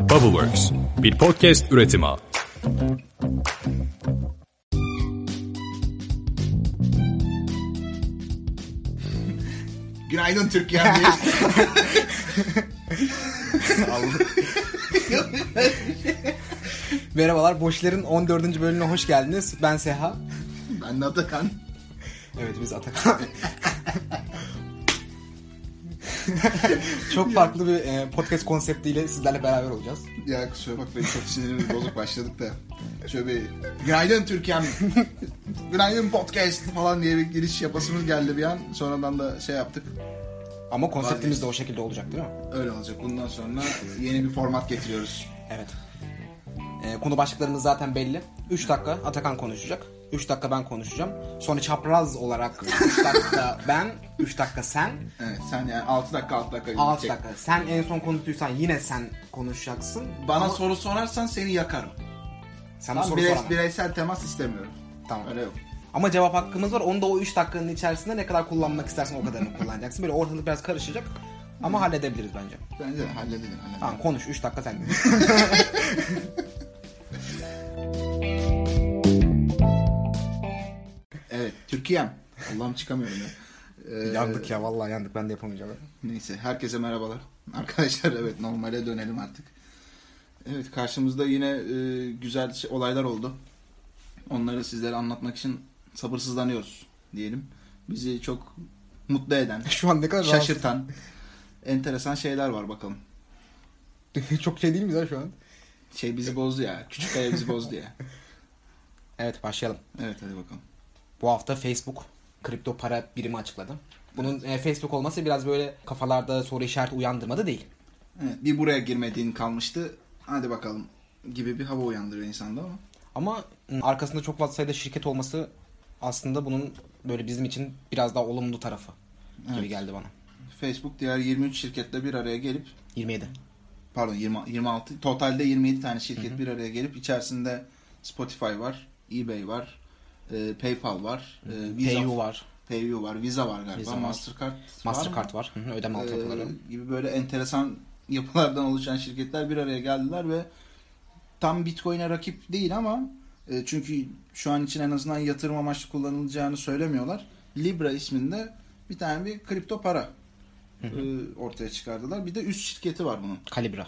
Bubbleworks, bir podcast üretimi. Günaydın Türkiye. Merhabalar, Boşler'in 14. bölümüne hoş geldiniz. Ben Seha. ben de Atakan. Evet, biz Atakan. Çok farklı bir e, podcast konseptiyle sizlerle beraber olacağız. Ya kusura bakmayın çok sinirimiz bozuk başladık da. Şöyle bir günaydın Türkiye'm. günaydın podcast falan diye bir giriş yapasımız geldi bir an. Sonradan da şey yaptık. Ama konseptimiz de o şekilde olacak değil mi? Öyle olacak. Bundan sonra yeni bir format getiriyoruz. Evet. E, konu başlıklarımız zaten belli. 3 dakika Atakan konuşacak. 3 dakika ben konuşacağım. Sonra çapraz olarak 3 dakika ben, 3 dakika sen. Evet sen yani 6 dakika 6 dakika. 6 gidecek. dakika. Sen en son konuştuysan yine sen konuşacaksın. Bana Ama soru sorarsan seni yakarım. sana Ben soru birey- soramam. bireysel temas istemiyorum. Tamam. Öyle yok. Ama cevap hakkımız var. Onu da o 3 dakikanın içerisinde ne kadar kullanmak istersen o kadarını kullanacaksın. Böyle ortalık biraz karışacak. Ama halledebiliriz bence. Bence de halledelim. halledelim. Tamam konuş 3 dakika sen. Türkiye'm. Allah'ım çıkamıyorum ya. Ee, yandık ya vallahi yandık ben de yapamayacağım. Neyse herkese merhabalar. Arkadaşlar evet normale dönelim artık. Evet karşımızda yine e, güzel şey- olaylar oldu. Onları sizlere anlatmak için sabırsızlanıyoruz diyelim. Bizi çok mutlu eden, Şu an ne kadar şaşırtan, enteresan şeyler var bakalım. Çok şey değil mi ya şu an? Şey bizi bozdu ya. Küçük kaya bizi bozdu ya. Evet başlayalım. Evet hadi bakalım. Bu hafta Facebook kripto para birimi açıkladı. Bunun e, Facebook olması biraz böyle kafalarda soru işareti uyandırmadı değil. Evet, bir buraya girmediğin kalmıştı. Hadi bakalım gibi bir hava uyandırıyor insanda ama. Ama ım, arkasında çok fazla sayıda şirket olması aslında bunun böyle bizim için biraz daha olumlu tarafı gibi Evet. geldi bana. Facebook diğer 23 şirketle bir araya gelip 27. pardon 20, 26 totalde 27 tane şirket bir araya gelip içerisinde Spotify var, eBay var, e, PayPal var, e, Visa, PayU var. PayU var, Visa var galiba, Visa var. Mastercard, Mastercard var. Hı hı, ödeme var. altyapıları. E, gibi böyle enteresan yapılardan oluşan şirketler bir araya geldiler ve tam Bitcoin'e rakip değil ama e, çünkü şu an için en azından yatırım amaçlı kullanılacağını söylemiyorlar. Libra isminde bir tane bir kripto para e, ortaya çıkardılar. Bir de üst şirketi var bunun. Kalibra.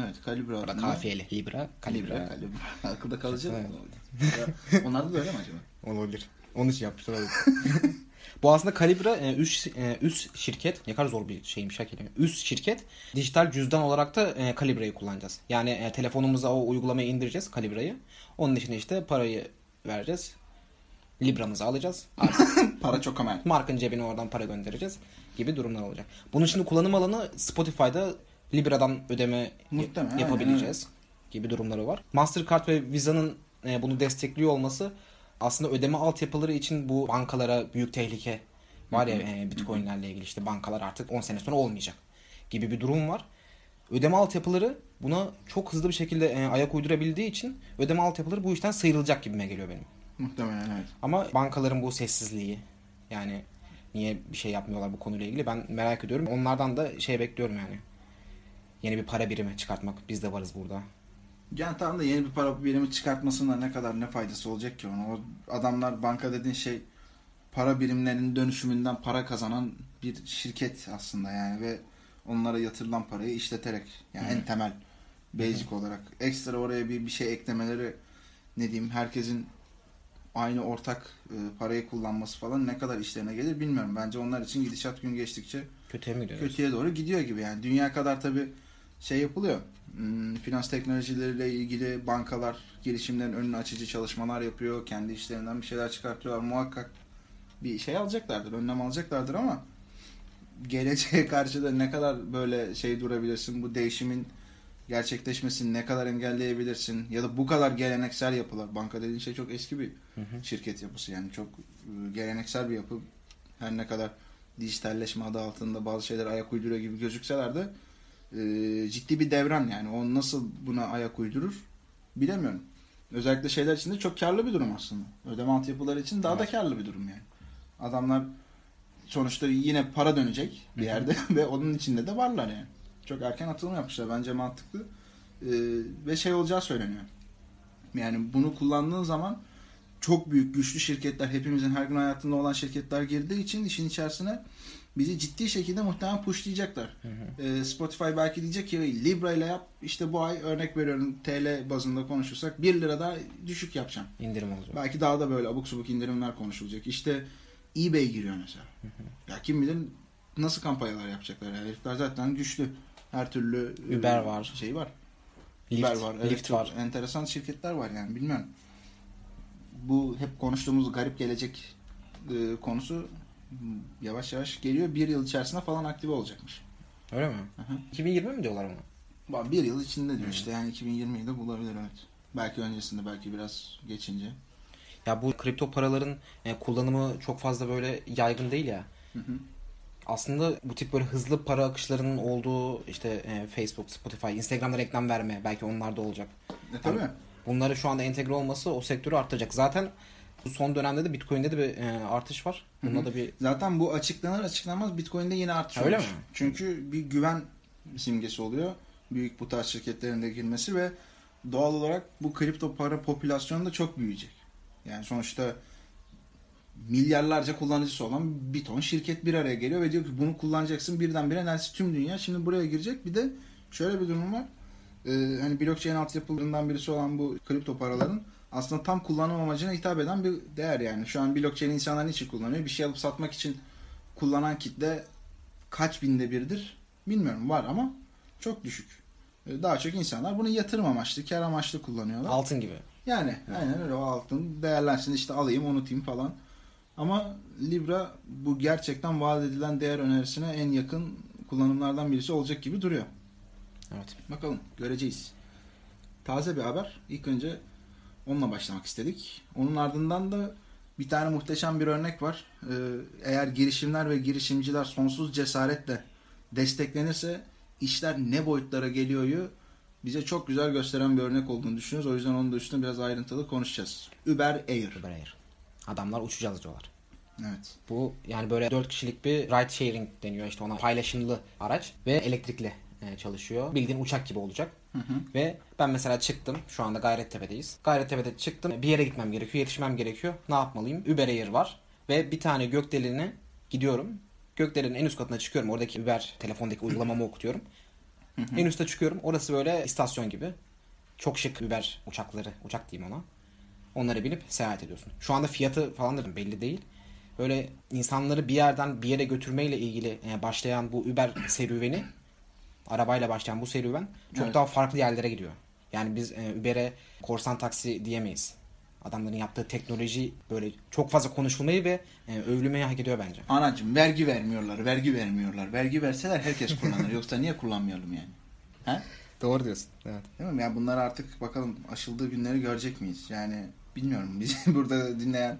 Evet, Calibra Burada adında. kafiyeli. Libra, Kalibra. Calibra. Akılda kalıcı. Evet. Onlar da öyle mi acaba? Olabilir. Onun için yapmışlar. Bu aslında Kalibra e, üst, e, üst şirket. Ne kadar zor bir şeymiş ha kelime. Üst şirket. Dijital cüzdan olarak da e, Kalibra'yı kullanacağız. Yani e, telefonumuza o uygulamayı indireceğiz Kalibra'yı. Onun için işte parayı vereceğiz. Libramızı alacağız. Para çok ama. markın cebine oradan para göndereceğiz gibi durumlar olacak. Bunun şimdi kullanım alanı Spotify'da Libra'dan ödeme Muhtemelen, yapabileceğiz gibi durumları var. Mastercard ve Visa'nın e, bunu destekliyor olması aslında ödeme altyapıları için bu bankalara büyük tehlike var ya e, Bitcoin'lerle ilgili işte bankalar artık 10 sene sonra olmayacak gibi bir durum var. Ödeme altyapıları buna çok hızlı bir şekilde e, ayak uydurabildiği için ödeme altyapıları bu işten sıyrılacak gibime geliyor benim. Muhtemelen evet. Ama bankaların bu sessizliği yani niye bir şey yapmıyorlar bu konuyla ilgili ben merak ediyorum. Onlardan da şey bekliyorum yani. Yeni bir para birimi çıkartmak. Biz de varız burada. Yani tamam da yeni bir para birimi çıkartmasında ne kadar ne faydası olacak ki ona? O adamlar banka dediğin şey para birimlerinin dönüşümünden para kazanan bir şirket aslında yani ve onlara yatırılan parayı işleterek yani en temel basic olarak ekstra oraya bir bir şey eklemeleri ne diyeyim herkesin aynı ortak e, parayı kullanması falan ne kadar işlerine gelir bilmiyorum. Bence onlar için gidişat gün geçtikçe Kötüye mi gidiyoruz? kötüye doğru gidiyor gibi yani. Dünya kadar tabii şey yapılıyor. Hmm, finans teknolojileriyle ilgili bankalar girişimlerin önünü açıcı çalışmalar yapıyor. Kendi işlerinden bir şeyler çıkartıyorlar. Muhakkak bir şey alacaklardır, önlem alacaklardır ama geleceğe karşı da ne kadar böyle şey durabilirsin bu değişimin gerçekleşmesini ne kadar engelleyebilirsin ya da bu kadar geleneksel yapılar banka dediğin şey çok eski bir şirket yapısı yani çok e, geleneksel bir yapı her ne kadar dijitalleşme adı altında bazı şeyler ayak uyduruyor gibi gözükseler de e, ciddi bir devran yani o nasıl buna ayak uydurur bilemiyorum. Özellikle şeyler için de çok karlı bir durum aslında. Ödeme altyapıları için daha da karlı bir durum yani. Adamlar sonuçta yine para dönecek bir yerde ve onun içinde de varlar yani. Çok erken atılım yapmışlar. Bence mantıklı. ve şey olacağı söyleniyor. Yani bunu kullandığın zaman çok büyük güçlü şirketler hepimizin her gün hayatında olan şirketler girdiği için işin içerisine bizi ciddi şekilde muhtemelen pushlayacaklar. Hı hı. Ee, Spotify belki diyecek ki Libra ile yap işte bu ay örnek veriyorum TL bazında konuşursak 1 lira daha düşük yapacağım. indirim olacak. Belki daha da böyle abuk subuk indirimler konuşulacak. İşte eBay giriyor mesela. Ya kim bilir nasıl kampanyalar yapacaklar. Yani herifler zaten güçlü. Her türlü e, Uber var. Şey var. Lift, Uber var. Evet, var. Enteresan şirketler var yani bilmiyorum. Bu hep konuştuğumuz garip gelecek e, konusu yavaş yavaş geliyor. Bir yıl içerisinde falan aktive olacakmış. Öyle mi? Hı. 2020 mi diyorlar? Ba- Bir yıl içinde diyor işte yani 2020'yi de bulabilir evet. Belki öncesinde belki biraz geçince. Ya bu kripto paraların e, kullanımı çok fazla böyle yaygın değil ya. Hı hı. Aslında bu tip böyle hızlı para akışlarının olduğu işte e, Facebook, Spotify, Instagram'da reklam verme belki onlar da olacak. E tabii. Bunları şu anda entegre olması o sektörü arttıracak. Zaten bu son dönemde de Bitcoin'de de bir e, artış var. Bunda da bir Zaten bu açıklanır açıklanmaz Bitcoin'de yine artış Öyle olmuş. mi? Çünkü bir güven simgesi oluyor. Büyük bu tarz şirketlerin de girmesi ve doğal olarak bu kripto para popülasyonu da çok büyüyecek. Yani sonuçta milyarlarca kullanıcısı olan bir ton şirket bir araya geliyor ve diyor ki bunu kullanacaksın birdenbire neredeyse tüm dünya şimdi buraya girecek. Bir de şöyle bir durum var. Ee, hani blockchain altyapılarından birisi olan bu kripto paraların aslında tam kullanım amacına hitap eden bir değer yani. Şu an blockchain insanlar için kullanıyor? Bir şey alıp satmak için kullanan kitle kaç binde birdir bilmiyorum var ama çok düşük. Ee, Daha çok insanlar bunu yatırım amaçlı, kar amaçlı kullanıyorlar. altın gibi. Yani aynen öyle o altın değerlensin işte alayım unutayım falan. Ama Libra bu gerçekten vaat edilen değer önerisine en yakın kullanımlardan birisi olacak gibi duruyor. Evet. Bakalım göreceğiz. Taze bir haber. İlk önce onunla başlamak istedik. Onun ardından da bir tane muhteşem bir örnek var. Ee, eğer girişimler ve girişimciler sonsuz cesaretle desteklenirse işler ne boyutlara geliyoryu bize çok güzel gösteren bir örnek olduğunu düşünüyoruz. O yüzden onun da üstüne biraz ayrıntılı konuşacağız. Uber Air. Uber Air. Adamlar uçacağız diyorlar. Evet. Bu yani böyle 4 kişilik bir ride sharing deniyor işte ona paylaşımlı araç ve elektrikli çalışıyor. Bildiğin uçak gibi olacak. Hı hı. Ve ben mesela çıktım. Şu anda Gayrettepe'deyiz. Gayrettepe'de çıktım. Bir yere gitmem gerekiyor. Yetişmem gerekiyor. Ne yapmalıyım? Uber Air var. Ve bir tane gökdelenine gidiyorum. Gökdelenin en üst katına çıkıyorum. Oradaki Uber telefondaki uygulamamı okutuyorum. En üste çıkıyorum. Orası böyle istasyon gibi. Çok şık Uber uçakları. Uçak diyeyim ona. Onlara binip seyahat ediyorsun. Şu anda fiyatı falan da belli değil. Böyle insanları bir yerden bir yere götürmeyle ilgili e, başlayan bu Uber serüveni arabayla başlayan bu serüven çok Evet. daha farklı yerlere gidiyor. Yani biz e, Uber'e korsan taksi diyemeyiz. Adamların yaptığı teknoloji böyle çok fazla konuşulmayı ve e, övülmeyi hak ediyor bence. Anacım vergi vermiyorlar, vergi vermiyorlar. Vergi verseler herkes kullanır. Yoksa niye kullanmayalım yani? He? Doğru diyorsun. Evet. Değil mi? Yani bunlar artık bakalım aşıldığı günleri görecek miyiz? Yani bilmiyorum. Bizi burada dinleyen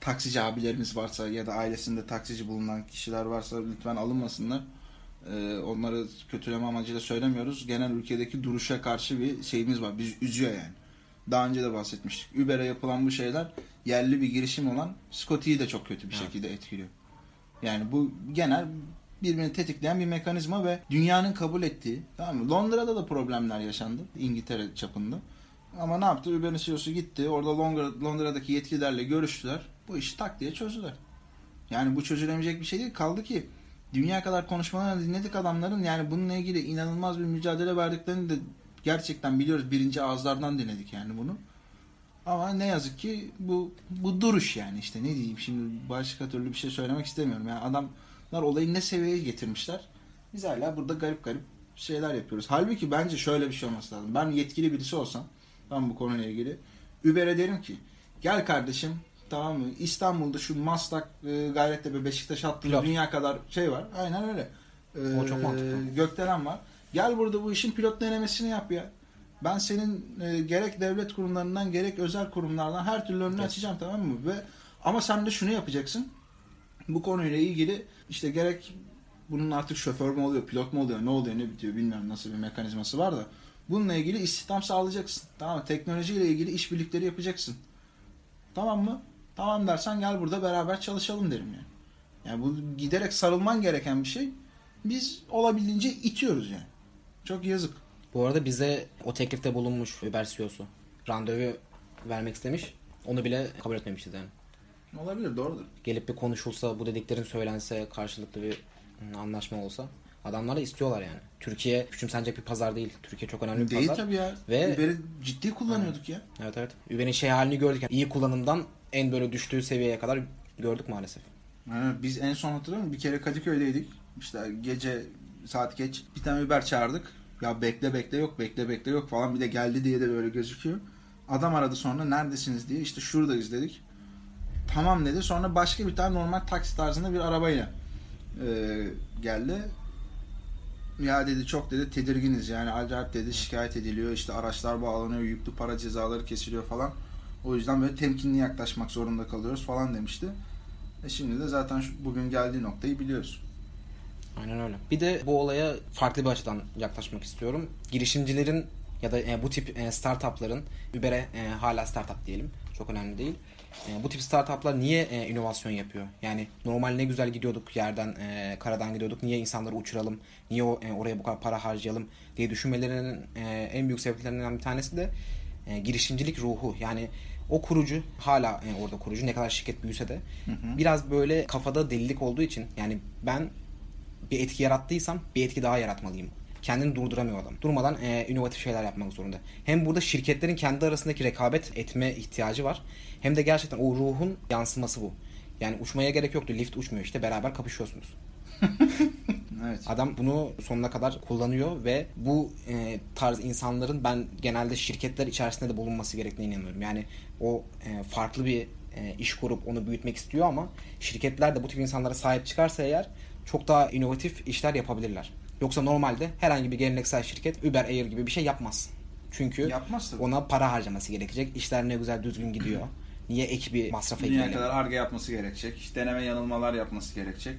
taksici abilerimiz varsa ya da ailesinde taksici bulunan kişiler varsa lütfen alınmasınlar. Ee, onları kötüleme amacıyla söylemiyoruz. Genel ülkedeki duruşa karşı bir şeyimiz var. Biz üzüyor yani. Daha önce de bahsetmiştik. Uber'e yapılan bu şeyler yerli bir girişim olan Scotty'yi de çok kötü bir Evet. şekilde etkiliyor. Yani bu genel birbirini tetikleyen bir mekanizma ve dünyanın kabul ettiği tamam mı? Londra'da da problemler yaşandı İngiltere çapında. Ama ne yaptı? Uber'in CEO'su gitti. Orada Londra, Londra'daki yetkililerle görüştüler. Bu işi tak diye çözdüler. Yani bu çözülemeyecek bir şey değil. Kaldı ki dünya kadar konuşmalarını dinledik adamların. Yani bununla ilgili inanılmaz bir mücadele verdiklerini de gerçekten biliyoruz. Birinci ağızlardan dinledik yani bunu. Ama ne yazık ki bu bu duruş yani işte ne diyeyim şimdi başka türlü bir şey söylemek istemiyorum. Yani adamlar olayı ne seviyeye getirmişler. Biz hala burada garip garip şeyler yapıyoruz. Halbuki bence şöyle bir şey olması lazım. Ben yetkili birisi olsam ben bu konuyla ilgili Uber'e derim ki gel kardeşim tamam mı İstanbul'da şu Maslak e, Gayrettepe Beşiktaş hattında Pilot. dünya kadar şey var. Aynen öyle. O çok mantıklı. Gökdelen var. Gel burada bu işin pilot denemesini yap ya. Ben senin e, gerek devlet kurumlarından gerek özel kurumlardan her türlü önünü Evet. açacağım tamam mı? Ve ama sen de şunu yapacaksın. Bu konuyla ilgili işte gerek bunun artık şoför mü oluyor, pilot mu oluyor, ne oluyor, ne bitiyor bilmiyorum nasıl bir mekanizması var da bununla ilgili istihdam sağlayacaksın. Tamam mı? Teknolojiyle ilgili işbirlikleri yapacaksın. Tamam mı? Tamam dersen gel burada beraber çalışalım derim yani. Yani bu giderek sarılman gereken bir şey. Biz olabildiğince itiyoruz yani. Çok yazık. Bu arada bize o teklifte bulunmuş Uber CEO'su. Randevu vermek istemiş. Onu bile kabul etmemişiz yani. Olabilir doğrudur. Gelip bir konuşulsa, bu dediklerin söylense, karşılıklı bir anlaşma olsa. Adamlar da istiyorlar yani. Türkiye küçümsenecek bir pazar değil. Türkiye çok önemli bir Değil pazar. tabii ya. Ve- Uber'i ciddi kullanıyorduk ya. Evet evet. Uber'in şey halini gördük. Yani iyi kullanımdan en böyle düştüğü seviyeye kadar gördük maalesef. Yani biz en son hatırlıyor musun? Bir kere Kadıköy'deydik. İşte gece saat geç. Bir tane Uber çağırdık. Ya bekle bekle yok bekle bekle yok falan. Bir de geldi diye de böyle gözüküyor. Adam aradı sonra neredesiniz diye. İşte şuradayız dedik. Tamam dedi. Sonra başka bir tane normal taksi tarzında bir arabayla e, geldi. Ya dedi çok dedi tedirginiz yani acayip dedi şikayet ediliyor işte araçlar bağlanıyor yüklü para cezaları kesiliyor falan. O yüzden böyle temkinli yaklaşmak zorunda kalıyoruz falan demişti. E şimdi de zaten şu, bugün geldiği noktayı biliyoruz. Aynen öyle. Bir de bu olaya farklı bir açıdan yaklaşmak istiyorum. Girişimcilerin ya da e, bu tip e, startupların Uber'e e, hala startup diyelim. Çok önemli değil. E, bu tip startuplar niye e, inovasyon yapıyor? Yani normal ne güzel gidiyorduk yerden, karadan gidiyorduk. Niye insanları uçuralım? Niye oraya bu kadar para harcayalım diye düşünmelerinin en büyük sebeplerinden bir tanesi de e, girişimcilik ruhu. Yani o kurucu hala e, orada kurucu ne kadar şirket büyüse de biraz böyle kafada delilik olduğu için yani ben bir etki yarattıysam bir etki daha yaratmalıyım. Kendini durduramıyor adam. Durmadan e, inovatif şeyler yapmak zorunda. Hem burada şirketlerin kendi arasındaki rekabet etme ihtiyacı var. Hem de gerçekten o ruhun yansıması bu. Yani uçmaya gerek yoktu. Lift uçmuyor işte. Beraber kapışıyorsunuz. Evet. Adam bunu sonuna kadar kullanıyor ve bu e, tarz insanların ben genelde şirketler içerisinde de bulunması gerektiğine inanıyorum. Yani o e, farklı bir e, iş kurup onu büyütmek istiyor ama şirketler de bu tip insanlara sahip çıkarsa eğer çok daha inovatif işler yapabilirler. Yoksa normalde herhangi bir geleneksel şirket Uber Air gibi bir şey yapmaz. Çünkü Yapmaz tabii. ona para harcaması gerekecek. İşler ne güzel düzgün gidiyor. Niye ekibi masrafa Dünya ekleyelim? kadar arge yapması gerekecek. işte deneme yanılmalar yapması gerekecek.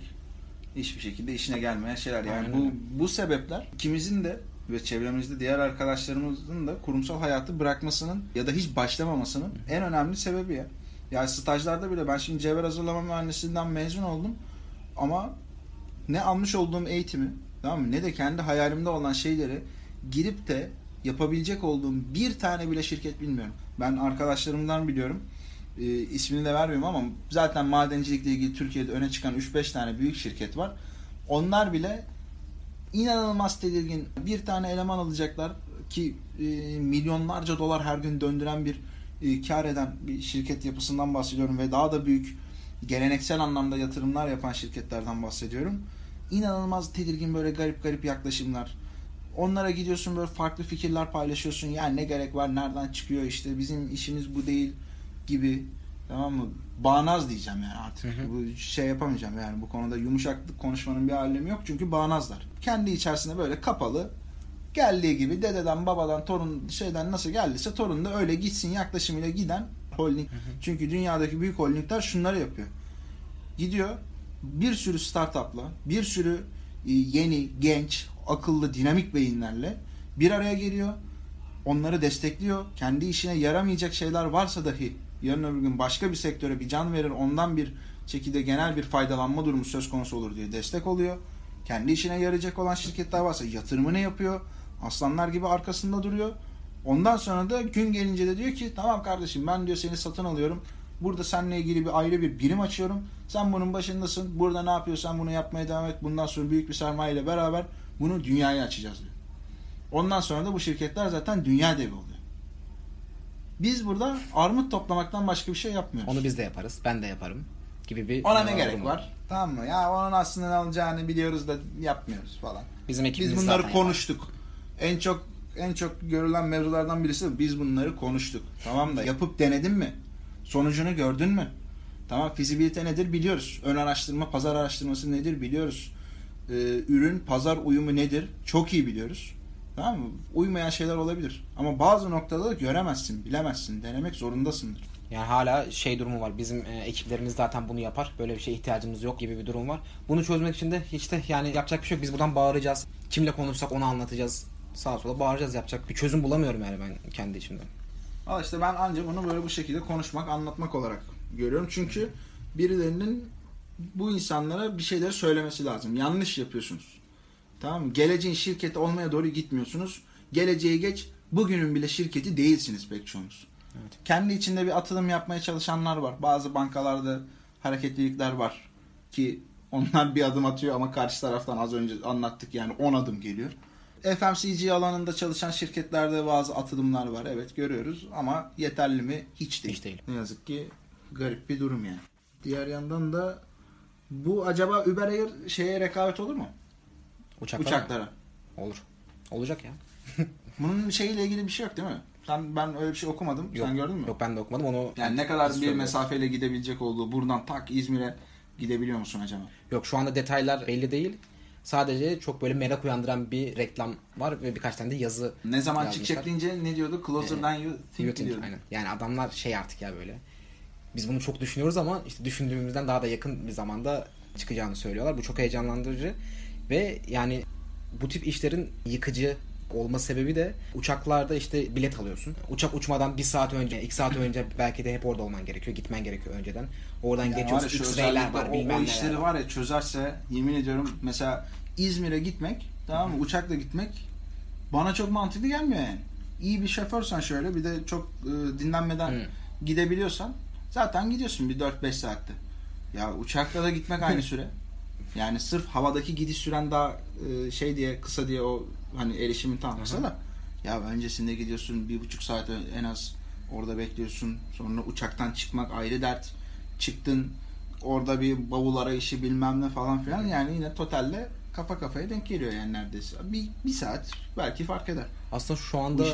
Hiçbir şekilde işine gelmeyen şeyler. Yani Aynen bu bu sebepler ikimizin de ve çevremizde diğer arkadaşlarımızın da kurumsal hayatı bırakmasının ya da hiç başlamamasının en önemli sebebi ya. Yani stajlarda bile ben şimdi cevher hazırlama mühendisliğinden mezun oldum ama ne almış olduğum eğitimi tamam mı ne de kendi hayalimde olan şeyleri girip de yapabilecek olduğum bir tane bile şirket bilmiyorum. Ben arkadaşlarımdan biliyorum. E, ismini de vermiyorum ama zaten madencilikle ilgili Türkiye'de öne çıkan 3-5 tane büyük şirket var. Onlar bile inanılmaz tedirgin. Bir tane eleman alacaklar ki e, milyonlarca dolar her gün döndüren bir e, kar eden bir şirket yapısından bahsediyorum ve daha da büyük geleneksel anlamda yatırımlar yapan şirketlerden bahsediyorum. İnanılmaz tedirgin böyle garip garip yaklaşımlar. Onlara gidiyorsun böyle farklı fikirler paylaşıyorsun. Yani ne gerek var, nereden çıkıyor işte bizim işimiz bu değil gibi. Tamam mı? Bağnaz diyeceğim yani artık. Hı hı. Bu şey yapamayacağım yani bu konuda yumuşaklık konuşmanın bir alemi yok çünkü bağnazlar. Kendi içerisinde böyle kapalı geldiği gibi dededen babadan torun şeyden nasıl geldiyse torun da öyle gitsin yaklaşımıyla giden holding. Çünkü dünyadaki büyük holdingler şunları yapıyor. Gidiyor bir sürü startupla, bir sürü e, yeni, genç, akıllı, dinamik beyinlerle bir araya geliyor. Onları destekliyor. Kendi işine yaramayacak şeyler varsa dahi yarın öbür gün başka bir sektöre bir can verir. Ondan bir şekilde genel bir faydalanma durumu söz konusu olur diye destek oluyor. Kendi işine yarayacak olan şirketler varsa yatırımını yapıyor. Aslanlar gibi arkasında duruyor. Ondan sonra da gün gelince de diyor ki tamam kardeşim ben diyor seni satın alıyorum. Burada seninle ilgili bir ayrı bir birim açıyorum. Sen bunun başındasın. Burada ne yapıyorsan bunu yapmaya devam et. Bundan sonra büyük bir sermaye ile beraber bunu dünyaya açacağız diyor. Ondan sonra da bu şirketler zaten dünya devi oluyor. Biz burada armut toplamaktan başka bir şey yapmıyoruz. Onu biz de yaparız. Ben de yaparım. Gibi bir Ona ne gerek var? Tamam mı? Ya onun aslında ne alacağını biliyoruz da yapmıyoruz falan. Bizim ekibimiz Biz bunları zaten konuştuk. En çok en çok görülen mevzulardan birisi de biz bunları konuştuk. Tamam da yapıp denedin mi? Sonucunu gördün mü? Tamam fizibilite nedir biliyoruz. Ön araştırma, pazar araştırması nedir biliyoruz. Ee, ürün, pazar uyumu nedir? Çok iyi biliyoruz. Tamam mı? Uymayan şeyler olabilir. Ama bazı noktada da göremezsin, bilemezsin. Denemek zorundasındır. Yani hala şey durumu var. Bizim e, ekiplerimiz zaten bunu yapar. Böyle bir şeye ihtiyacımız yok gibi bir durum var. Bunu çözmek için de hiç de yani yapacak bir şey yok. Biz buradan bağıracağız. Kimle konuşsak onu anlatacağız. Sağa sola bağıracağız. Yapacak bir çözüm bulamıyorum yani ben kendi içimde. Ama işte ben ancak bunu böyle bu şekilde konuşmak, anlatmak olarak görüyorum. Çünkü birilerinin bu insanlara bir şeyleri söylemesi lazım. Yanlış yapıyorsunuz. Tamam mı? Geleceğin şirketi olmaya doğru gitmiyorsunuz. Geleceği geç. Bugünün bile şirketi değilsiniz pek çoğunuz. Evet. Kendi içinde bir atılım yapmaya çalışanlar var. Bazı bankalarda hareketlilikler var ki onlar bir adım atıyor ama karşı taraftan az önce anlattık yani 10 adım geliyor. FMCG alanında çalışan şirketlerde bazı atılımlar var. Evet görüyoruz ama yeterli mi? Hiç değil. Hiç değil. Ne yazık ki garip bir durum yani. Diğer yandan da bu acaba Uber Air şeye rekabet olur mu? Uçaklar Uçaklara. Olur. Olacak ya. Bunun şeyle ilgili bir şey yok değil mi? Sen ben öyle bir şey okumadım. Yok. Sen gördün mü? Yok ben de okumadım onu. Yani ne kadar bir mesafeyle gidebilecek olduğu buradan tak İzmir'e gidebiliyor musun acaba? Yok şu anda detaylar belli değil. Sadece çok böyle merak uyandıran bir reklam var ve birkaç tane de yazı Ne zaman yazmışlar. çıkacak deyince ne diyordu? Closer Ee, than you think, You think, diyordu. aynen. Yani adamlar şey artık ya böyle. Biz bunu çok düşünüyoruz ama işte düşündüğümüzden daha da yakın bir zamanda çıkacağını söylüyorlar. Bu çok heyecanlandırıcı ve yani bu tip işlerin yıkıcı olma sebebi de uçaklarda işte bilet alıyorsun. Uçak uçmadan bir saat önce, iki saat önce belki de hep orada olman gerekiyor. Gitmen gerekiyor önceden. Oradan Yani var ya geçiyorsun. şu X-ray'ler var, o, o bilmem neler işleri var. var ya çözerse yemin ediyorum mesela İzmir'e gitmek tamam mı uçakla gitmek bana çok mantıklı gelmiyor yani. İyi bir şoförsen şöyle bir de çok e, dinlenmeden Hı. gidebiliyorsan zaten gidiyorsun bir 4-5 saatte. Ya uçakla da gitmek aynı süre. Yani sırf havadaki gidiş süren daha e, şey diye kısa diye o hani erişimin tam kısa da. Ya öncesinde gidiyorsun bir buçuk saat en az orada bekliyorsun sonra uçaktan çıkmak ayrı dert. Çıktın orada bir bavul arayışı bilmem ne falan filan. Yani yine totalde kafa kafaya denk geliyor yani neredeyse. Bir, bir saat belki fark eder Aslında şu anda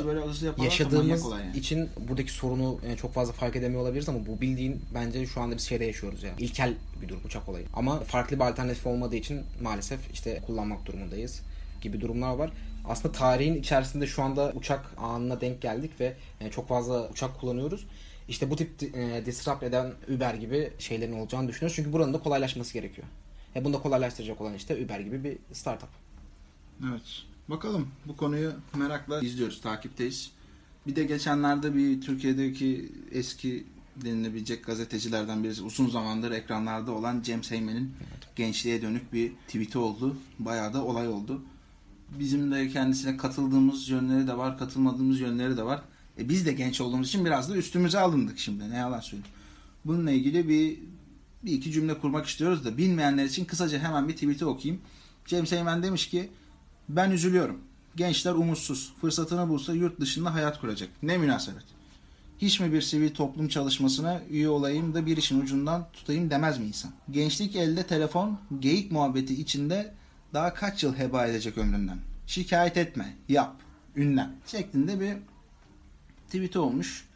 yaşadığımız yani. için buradaki sorunu e, çok fazla fark edemiyor olabiliriz ama bu bildiğin bence şu anda biz şeyde yaşıyoruz ya. İlkel bir durum uçak olayı. Ama farklı bir alternatif olmadığı için maalesef işte kullanmak durumundayız gibi durumlar var. Aslında tarihin içerisinde şu anda uçak anına denk geldik ve e, çok fazla uçak kullanıyoruz. İşte bu tip e, disrupt eden Uber gibi şeylerin olacağını düşünüyoruz. Çünkü buranın da kolaylaşması gerekiyor. E bunu da kolaylaştıracak olan işte Uber gibi bir startup. Evet. Bakalım bu konuyu merakla izliyoruz, takipteyiz. Bir de geçenlerde bir Türkiye'deki eski denilebilecek gazetecilerden birisi uzun zamandır ekranlarda olan James Heyman'in gençliğe dönük bir tweet'i oldu. Bayağı da olay oldu. Bizim de kendisine katıldığımız yönleri de var, katılmadığımız yönleri de var. E biz de genç olduğumuz için biraz da üstümüze alındık şimdi. Ne yalan söyleyeyim. Bununla ilgili bir bir iki cümle kurmak istiyoruz da bilmeyenler için kısaca hemen bir tweet'i okuyayım. James Heyman demiş ki ben üzülüyorum. Gençler umutsuz. Fırsatını bulsa yurt dışında hayat kuracak. Ne münasebet. Hiç mi bir sivil toplum çalışmasına üye olayım da bir işin ucundan tutayım demez mi insan? Gençlik elde telefon, geyik muhabbeti içinde daha kaç yıl heba edecek ömründen? Şikayet etme, yap, ünlen şeklinde bir tweet olmuş.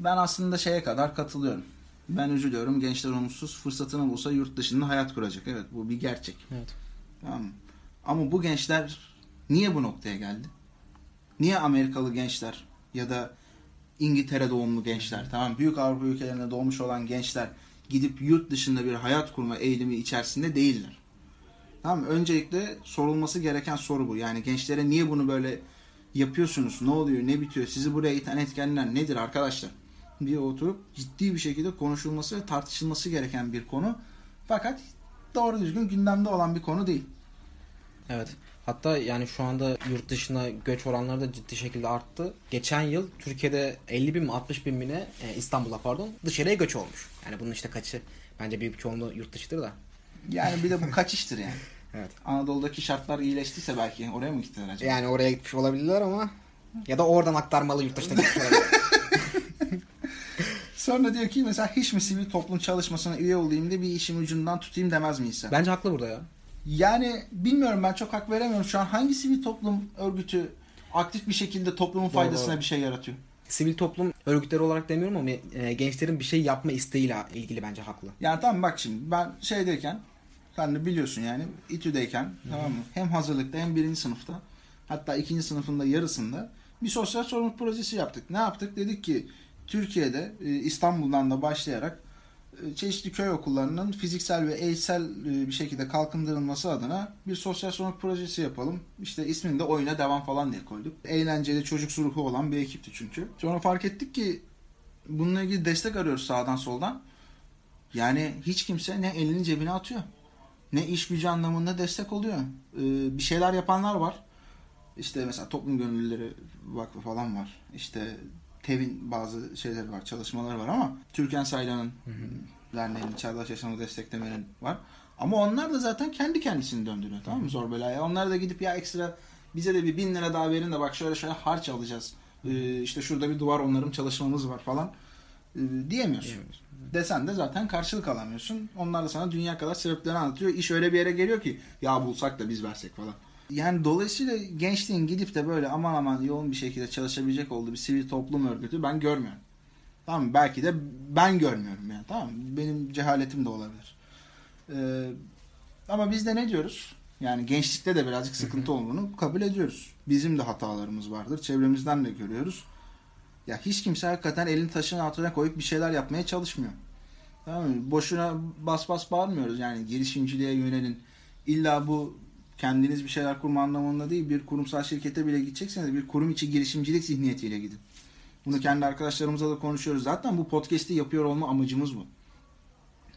Ben aslında şeye kadar katılıyorum. Ben üzülüyorum. Gençler umutsuz. Fırsatını bulsa yurt dışında hayat kuracak. Evet bu bir gerçek. Evet. Tamam mı? Ama bu gençler niye bu noktaya geldi? Niye Amerikalı gençler ya da İngiltere doğumlu gençler, tamam büyük Avrupa ülkelerinde doğmuş olan gençler gidip yurt dışında bir hayat kurma eğilimi içerisinde değiller. Tamam? Öncelikle sorulması gereken soru bu. Yani gençlere niye bunu böyle yapıyorsunuz? Ne oluyor? Ne bitiyor? Sizi buraya iten etkenler nedir arkadaşlar? diye oturup ciddi bir şekilde konuşulması ve tartışılması gereken bir konu. Fakat doğru düzgün gündemde olan bir konu değil. Evet. Hatta yani şu anda yurt dışına göç oranları da ciddi şekilde arttı. Geçen yıl Türkiye'de 50 bin mi 60 bin mi ne e, İstanbul'a pardon dışarıya göç olmuş. Yani bunun işte kaçı bence büyük çoğunluğu yurt dışıdır da. Yani bir de bu kaçıştır yani. Evet. Anadolu'daki şartlar iyileştiyse belki oraya mı gittiler acaba? Yani oraya gitmiş olabilirler ama ya da oradan aktarmalı yurt dışına gitmiş. Sonra diyor ki mesela hiç mi sivil toplum çalışmasına üye olayım da bir işim ucundan tutayım demez mi insan? Bence haklı burada ya. Yani bilmiyorum ben çok hak veremiyorum. Şu an hangi sivil toplum örgütü aktif bir şekilde toplumun Doğru, faydasına doğru. bir şey yaratıyor? Sivil toplum örgütleri olarak demiyorum ama e, gençlerin bir şey yapma isteğiyle ilgili bence haklı. Yani tamam bak şimdi ben şeydeyken sen de biliyorsun yani İTÜ'deyken tamam mı? Hem hazırlıkta hem birinci sınıfta hatta ikinci sınıfında yarısında bir sosyal sorumluluk projesi yaptık. Ne yaptık? Dedik ki Türkiye'de e, İstanbul'dan da başlayarak çeşitli köy okullarının fiziksel ve eğitsel e, bir şekilde kalkındırılması adına bir sosyal sorumluluk projesi yapalım. İşte ismini de oyuna devam falan diye koyduk. Eğlenceli çocuk ruhu olan bir ekipti çünkü. Sonra fark ettik ki bununla ilgili destek arıyoruz sağdan soldan. Yani hiç kimse ne elini cebine atıyor. Ne iş gücü anlamında destek oluyor. Ee, bir şeyler yapanlar var. İşte mesela Toplum Gönüllüleri Vakfı falan var. İşte TEV'in bazı şeyleri var, çalışmaları var ama Türkan Saylan'ın derneğinin Çağdaş Yaşamı Desteklemenin var. Ama onlar da zaten kendi kendisini döndürüyor tamam mı zor belaya. Onlar da gidip ya ekstra bize de bir bin lira daha verin de bak şöyle şöyle harç alacağız. Ee, işte şurada bir duvar onarım çalışmamız var falan ee, diyemiyorsun. Desen de zaten karşılık alamıyorsun. Onlar da sana dünya kadar sebeplerini anlatıyor. İş öyle bir yere geliyor ki ya bulsak da biz versek falan. Yani dolayısıyla gençliğin gidip de böyle aman aman yoğun bir şekilde çalışabilecek olduğu bir sivil toplum örgütü ben görmüyorum. Tamam mı? Belki de ben görmüyorum yani. Tamam mı? Benim cehaletim de olabilir. Ee, ama biz de ne diyoruz? Yani gençlikte de birazcık sıkıntı olduğunu kabul ediyoruz. Bizim de hatalarımız vardır. Çevremizden de görüyoruz. Ya hiç kimse hakikaten elini taşın altına koyup bir şeyler yapmaya çalışmıyor. Tamam mı? Boşuna bas bas bağırmıyoruz. Yani girişimciliğe yönelin. İlla bu kendiniz bir şeyler kurma anlamında değil. Bir kurumsal şirkete bile gidecekseniz bir kurum içi girişimcilik zihniyetiyle gidin. Bunu kendi arkadaşlarımızla da konuşuyoruz. Zaten bu podcast'i yapıyor olma amacımız bu.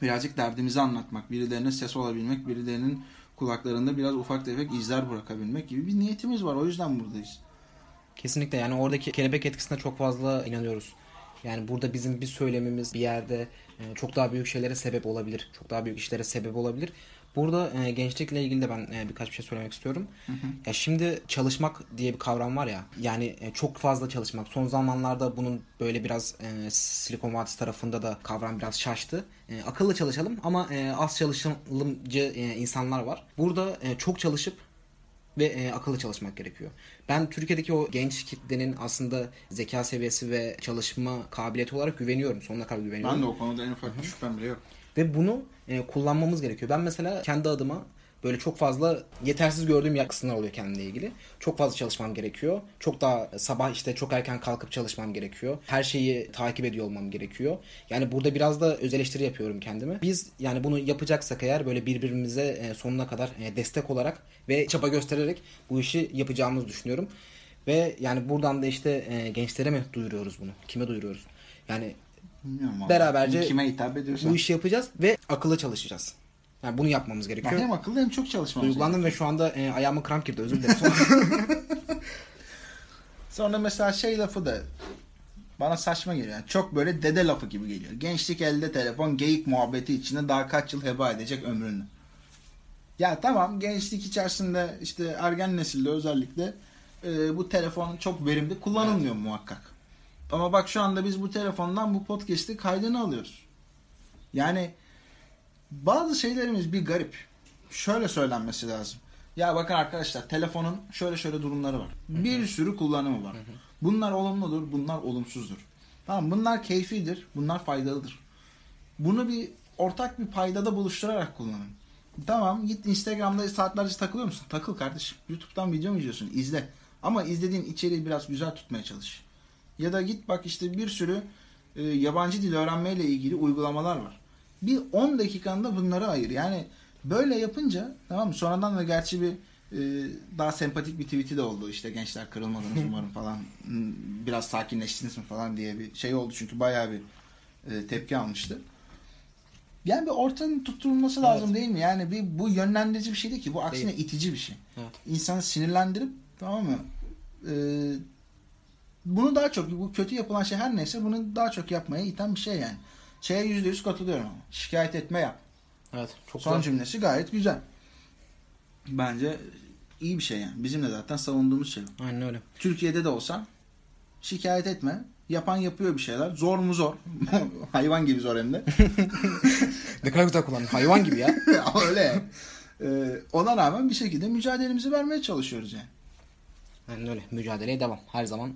Birazcık derdimizi anlatmak, birilerine ses olabilmek, birilerinin kulaklarında biraz ufak tefek izler bırakabilmek gibi bir niyetimiz var. O yüzden buradayız. Kesinlikle yani oradaki kelebek etkisine çok fazla inanıyoruz. Yani burada bizim bir söylemimiz bir yerde e, çok daha büyük şeylere sebep olabilir. Çok daha büyük işlere sebep olabilir. Burada e, gençlikle ilgili de ben e, birkaç bir şey söylemek istiyorum. Ya şimdi çalışmak diye bir kavram var ya. Yani e, çok fazla çalışmak. Son zamanlarda bunun böyle biraz e, Silikon Vadisi tarafında da kavram biraz şaştı. E, akıllı çalışalım ama e, az çalışalımcı e, insanlar var. Burada e, çok çalışıp ve e, akıllı çalışmak gerekiyor. Ben Türkiye'deki o genç kitlenin aslında zeka seviyesi ve çalışma kabiliyeti olarak güveniyorum. Sonuna kadar güveniyorum. Ben de o konuda en ufak bir şüphem bile yok. Ve bunu e, kullanmamız gerekiyor. Ben mesela kendi adıma böyle çok fazla yetersiz gördüğüm kısımlar oluyor kendimle ilgili. Çok fazla çalışmam gerekiyor. Çok daha sabah işte çok erken kalkıp çalışmam gerekiyor. Her şeyi takip ediyor olmam gerekiyor. Yani burada biraz da öz eleştiri yapıyorum kendime. Biz yani bunu yapacaksak eğer böyle birbirimize e, sonuna kadar e, destek olarak ve çaba göstererek bu işi yapacağımızı düşünüyorum. Ve yani buradan da işte e, gençlere mi duyuruyoruz bunu? Kime duyuruyoruz? Yani Bilmiyorum. Beraberce Kime hitap ediyorsa. bu işi yapacağız ve akıllı çalışacağız. Yani bunu yapmamız Ben gerekiyor. hem akıllı hem çok çalışmamız Duygulandım ve şu anda e, ayağıma kramp girdi özür dilerim. Sonra mesela şey lafı da bana saçma geliyor. Yani çok böyle dede lafı gibi geliyor. Gençlik elde telefon geyik muhabbeti içinde daha kaç yıl heba edecek ömrünü. Ya tamam gençlik içerisinde işte ergen nesilde özellikle e, bu telefon çok verimli kullanılmıyor muhakkak. Ama bak şu anda biz bu telefondan bu podcast'i kaydını alıyoruz. Yani bazı şeylerimiz bir garip. Şöyle söylenmesi lazım. Ya bakın arkadaşlar telefonun şöyle şöyle durumları var. Bir sürü kullanımı var. Bunlar olumludur, bunlar olumsuzdur. Tamam bunlar keyfidir, bunlar faydalıdır. Bunu bir ortak bir paydada buluşturarak kullanın. Tamam git Instagram'da saatlerce takılıyor musun? Takıl kardeşim. YouTube'dan video mu izliyorsun? İzle. Ama izlediğin içeriği biraz güzel tutmaya çalış. Ya da git bak işte bir sürü e, yabancı dil öğrenmeyle ilgili uygulamalar var. Bir 10 dakikanda bunları ayır. Yani böyle yapınca tamam mı? Sonradan da gerçi bir e, daha sempatik bir tweet'i de oldu. İşte gençler kırılmadınız umarım falan. Biraz sakinleştiniz mi falan diye bir şey oldu. Çünkü bayağı bir e, tepki almıştı. Yani bir ortanın tutturulması lazım değil mi? Yani bir bu yönlendirici bir şey değil ki. Bu aksine itici bir şey. Evet. İnsanı sinirlendirip tamam mı? Ee, bunu daha çok bu kötü yapılan şey her neyse bunu daha çok yapmaya iten bir şey yani. Şeye yüzde yüz katılıyorum ama. Şikayet etme yap. evet çok Son güzel. cümlesi gayet güzel. Bence iyi bir şey yani. Bizim de zaten savunduğumuz şey. Aynen öyle. Türkiye'de de olsa şikayet etme. Yapan yapıyor bir şeyler. Zor mu zor. Hayvan gibi zor hem de. Ne kadar güzel kullandın. Hayvan gibi ya. Ama öyle. Ee, ona rağmen bir şekilde mücadelemizi vermeye çalışıyoruz yani. Aynen öyle. Mücadeleye devam. Her zaman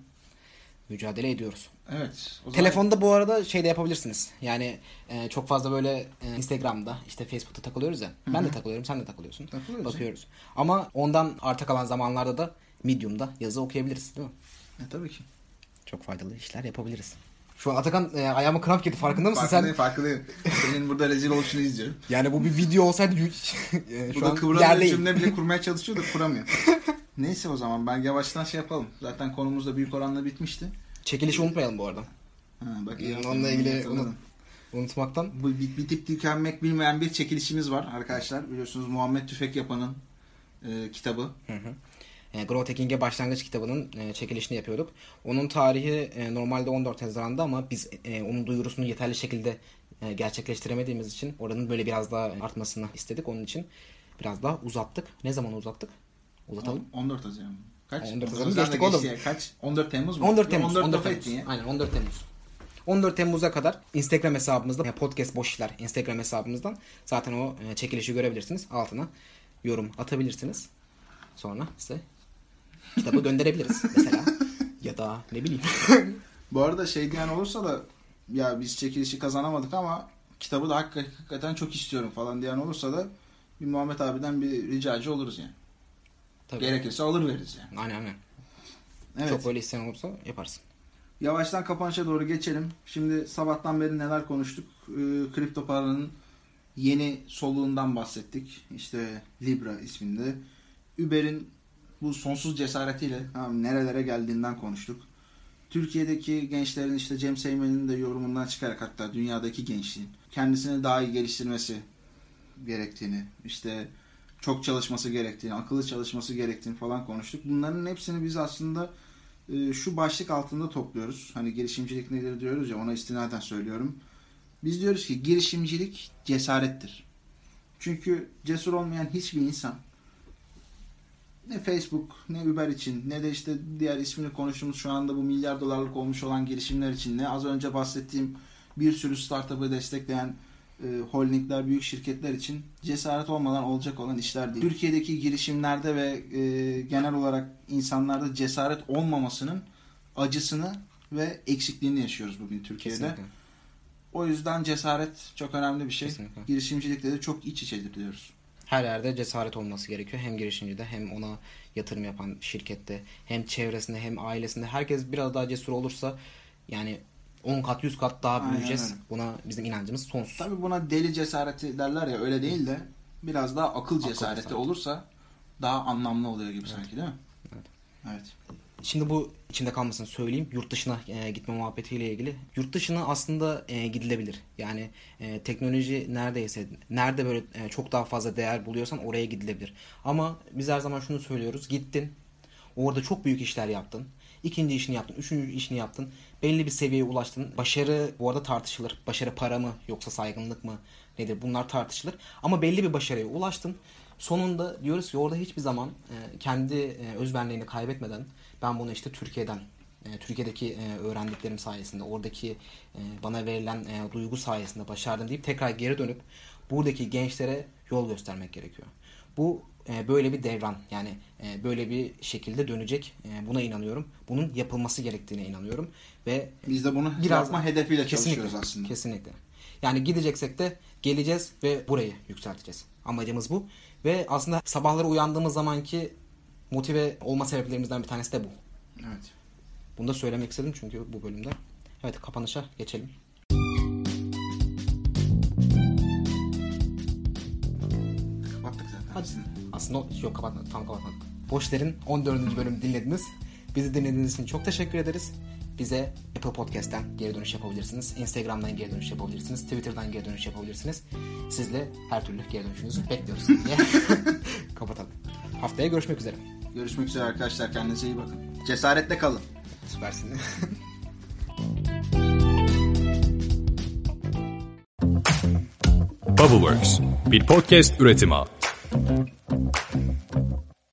mücadele ediyoruz. Evet. o zaman- Telefonda bu arada şey de yapabilirsiniz. Yani e, çok fazla böyle e, Instagram'da işte Facebook'ta takılıyoruz ya. Ben de takılıyorum, sen de takılıyorsun. Takılıyoruz Bakıyoruz. Ama ondan arta kalan zamanlarda da Medium'da yazı okuyabiliriz değil mi? E, tabii ki. Çok faydalı işler yapabiliriz. Şu an Atakan e, ayağıma kramp girdi farkında mısın Farkındayım sen? farkındayım. Senin burada rezil oluşunu izliyorum. Yani bu bir video olsaydı e, şu Burada an kıvıramıyor yerleyim. cümle bile kurmaya çalışıyor da kuramıyor. Neyse o zaman ben yavaştan şey yapalım. Zaten konumuz da büyük oranla bitmişti. Çekilişi unutmayalım bu arada. Ha, bak Yani onunla ilgili unut- unutmaktan. Bu bit- bitip tükenmek bilmeyen bir çekilişimiz var arkadaşlar. Biliyorsunuz Muhammed Tüfek Yapan'ın e, kitabı. Hı hı. e, Hacking'e başlangıç kitabının e, çekilişini yapıyorduk. Onun tarihi e, normalde 14 Haziran'da ama biz e, onun duyurusunu yeterli şekilde e, gerçekleştiremediğimiz için oranın böyle biraz daha artmasını istedik. Onun için biraz daha uzattık. Ne zaman uzattık? Uzatalım. 14 Haziran. Kaç? 14 Haziran geçtik oğlum. ya. Kaç? 14 Temmuz mu? 14 Temmuz. 14, 14 Temmuz. Aynen 14 Temmuz. 14 Temmuz'a kadar Instagram hesabımızda yani podcast boş işler Instagram hesabımızdan zaten o e, çekilişi görebilirsiniz. Altına yorum atabilirsiniz. Sonra size kitabı gönderebiliriz mesela. ya da ne bileyim. Bu arada şey diyen olursa da ya biz çekilişi kazanamadık ama kitabı da hakik- hakikaten çok istiyorum falan diyen olursa da bir Muhammed abiden bir ricacı oluruz yani. Tabii. Gerekirse alır veririz yani. Aynen aynen. Evet. Çok böyle isteyen olursa yaparsın. Yavaştan kapanışa doğru geçelim. Şimdi sabahtan beri neler konuştuk? Ee, kripto paranın yeni soluğundan bahsettik. İşte Libra isminde. Uber'in bu sonsuz cesaretiyle ha, nerelere geldiğinden konuştuk. Türkiye'deki gençlerin işte Cem Seymen'in de yorumundan çıkarak hatta dünyadaki gençliğin kendisini daha iyi geliştirmesi gerektiğini, işte çok çalışması gerektiğini, akıllı çalışması gerektiğini falan konuştuk. Bunların hepsini biz aslında e, şu başlık altında topluyoruz. Hani girişimcilik nedir diyoruz ya ona istinaden söylüyorum. Biz diyoruz ki girişimcilik cesarettir. Çünkü cesur olmayan hiçbir insan ne Facebook ne Uber için ne de işte diğer ismini konuştuğumuz şu anda bu milyar dolarlık olmuş olan girişimler için ne az önce bahsettiğim bir sürü startup'ı destekleyen holdingler, büyük şirketler için cesaret olmadan olacak olan işler değil. Türkiye'deki girişimlerde ve e, genel olarak insanlarda cesaret olmamasının acısını ve eksikliğini yaşıyoruz bugün Türkiye'de. Kesinlikle. O yüzden cesaret çok önemli bir şey. Kesinlikle. Girişimcilikte de çok iç içedir diyoruz. Her yerde cesaret olması gerekiyor. Hem girişimcide hem ona yatırım yapan şirkette hem çevresinde hem ailesinde herkes biraz daha cesur olursa yani 10 kat 100 kat daha Aynen büyüyeceğiz. öyle. Buna bizim inancımız sonsuz. Tabii buna deli cesareti derler ya öyle değil de biraz daha akıl cesareti cesareti. olursa daha anlamlı oluyor gibi sanki değil mi? Evet. Evet. Şimdi bu içinde kalmasını söyleyeyim. Yurt dışına e, gitme muhabbetiyle ilgili. Yurt dışına aslında e, gidilebilir. Yani e, teknoloji neredeyse nerede böyle e, çok daha fazla değer buluyorsan oraya gidilebilir. Ama biz her zaman şunu söylüyoruz. Gittin. Orada çok büyük işler yaptın. İkinci işini yaptın. Üçüncü işini yaptın. Belli bir seviyeye ulaştın. Başarı bu arada tartışılır. Başarı para mı yoksa saygınlık mı nedir? Bunlar tartışılır. Ama belli bir başarıya ulaştın. Sonunda diyoruz ki orada hiçbir zaman e, kendi e, özbenliğini kaybetmeden ben bunu işte Türkiye'den e, Türkiye'deki öğrendiklerim sayesinde oradaki bana verilen duygu sayesinde başardım deyip tekrar geri dönüp buradaki gençlere yol göstermek gerekiyor. Bu e, böyle bir devran yani e, böyle bir şekilde dönecek. E, buna inanıyorum. Bunun yapılması gerektiğine inanıyorum ve Biz de bunu Biraz- yapma hedefiyle kesinlikle çalışıyoruz aslında. kesinlikle. Yani gideceksek de geleceğiz ve burayı yükselteceğiz. Amacımız bu ve aslında sabahları uyandığımız zamanki motive olma sebeplerimizden bir tanesi de bu. Evet. Bunu da söylemek istedim çünkü bu bölümde. Evet kapanışa geçelim. Kapattık zaten. Hadi. Aslında. Yok kapatmadık. Tam kapatmadık. Boşler'in 14. bölümü dinlediniz. Bizi dinlediğiniz için çok teşekkür ederiz. Bize Apple Podcast'ten geri dönüş yapabilirsiniz. Instagram'dan geri dönüş yapabilirsiniz. Twitter'dan geri dönüş yapabilirsiniz. Sizle her türlü geri dönüşünüzü bekliyoruz diye kapatalım. Haftaya görüşmek üzere. Görüşmek üzere arkadaşlar. Kendinize iyi bakın. Cesaretle kalın. Süpersin. Bubbleworks bir podcast üretimi. Thank you.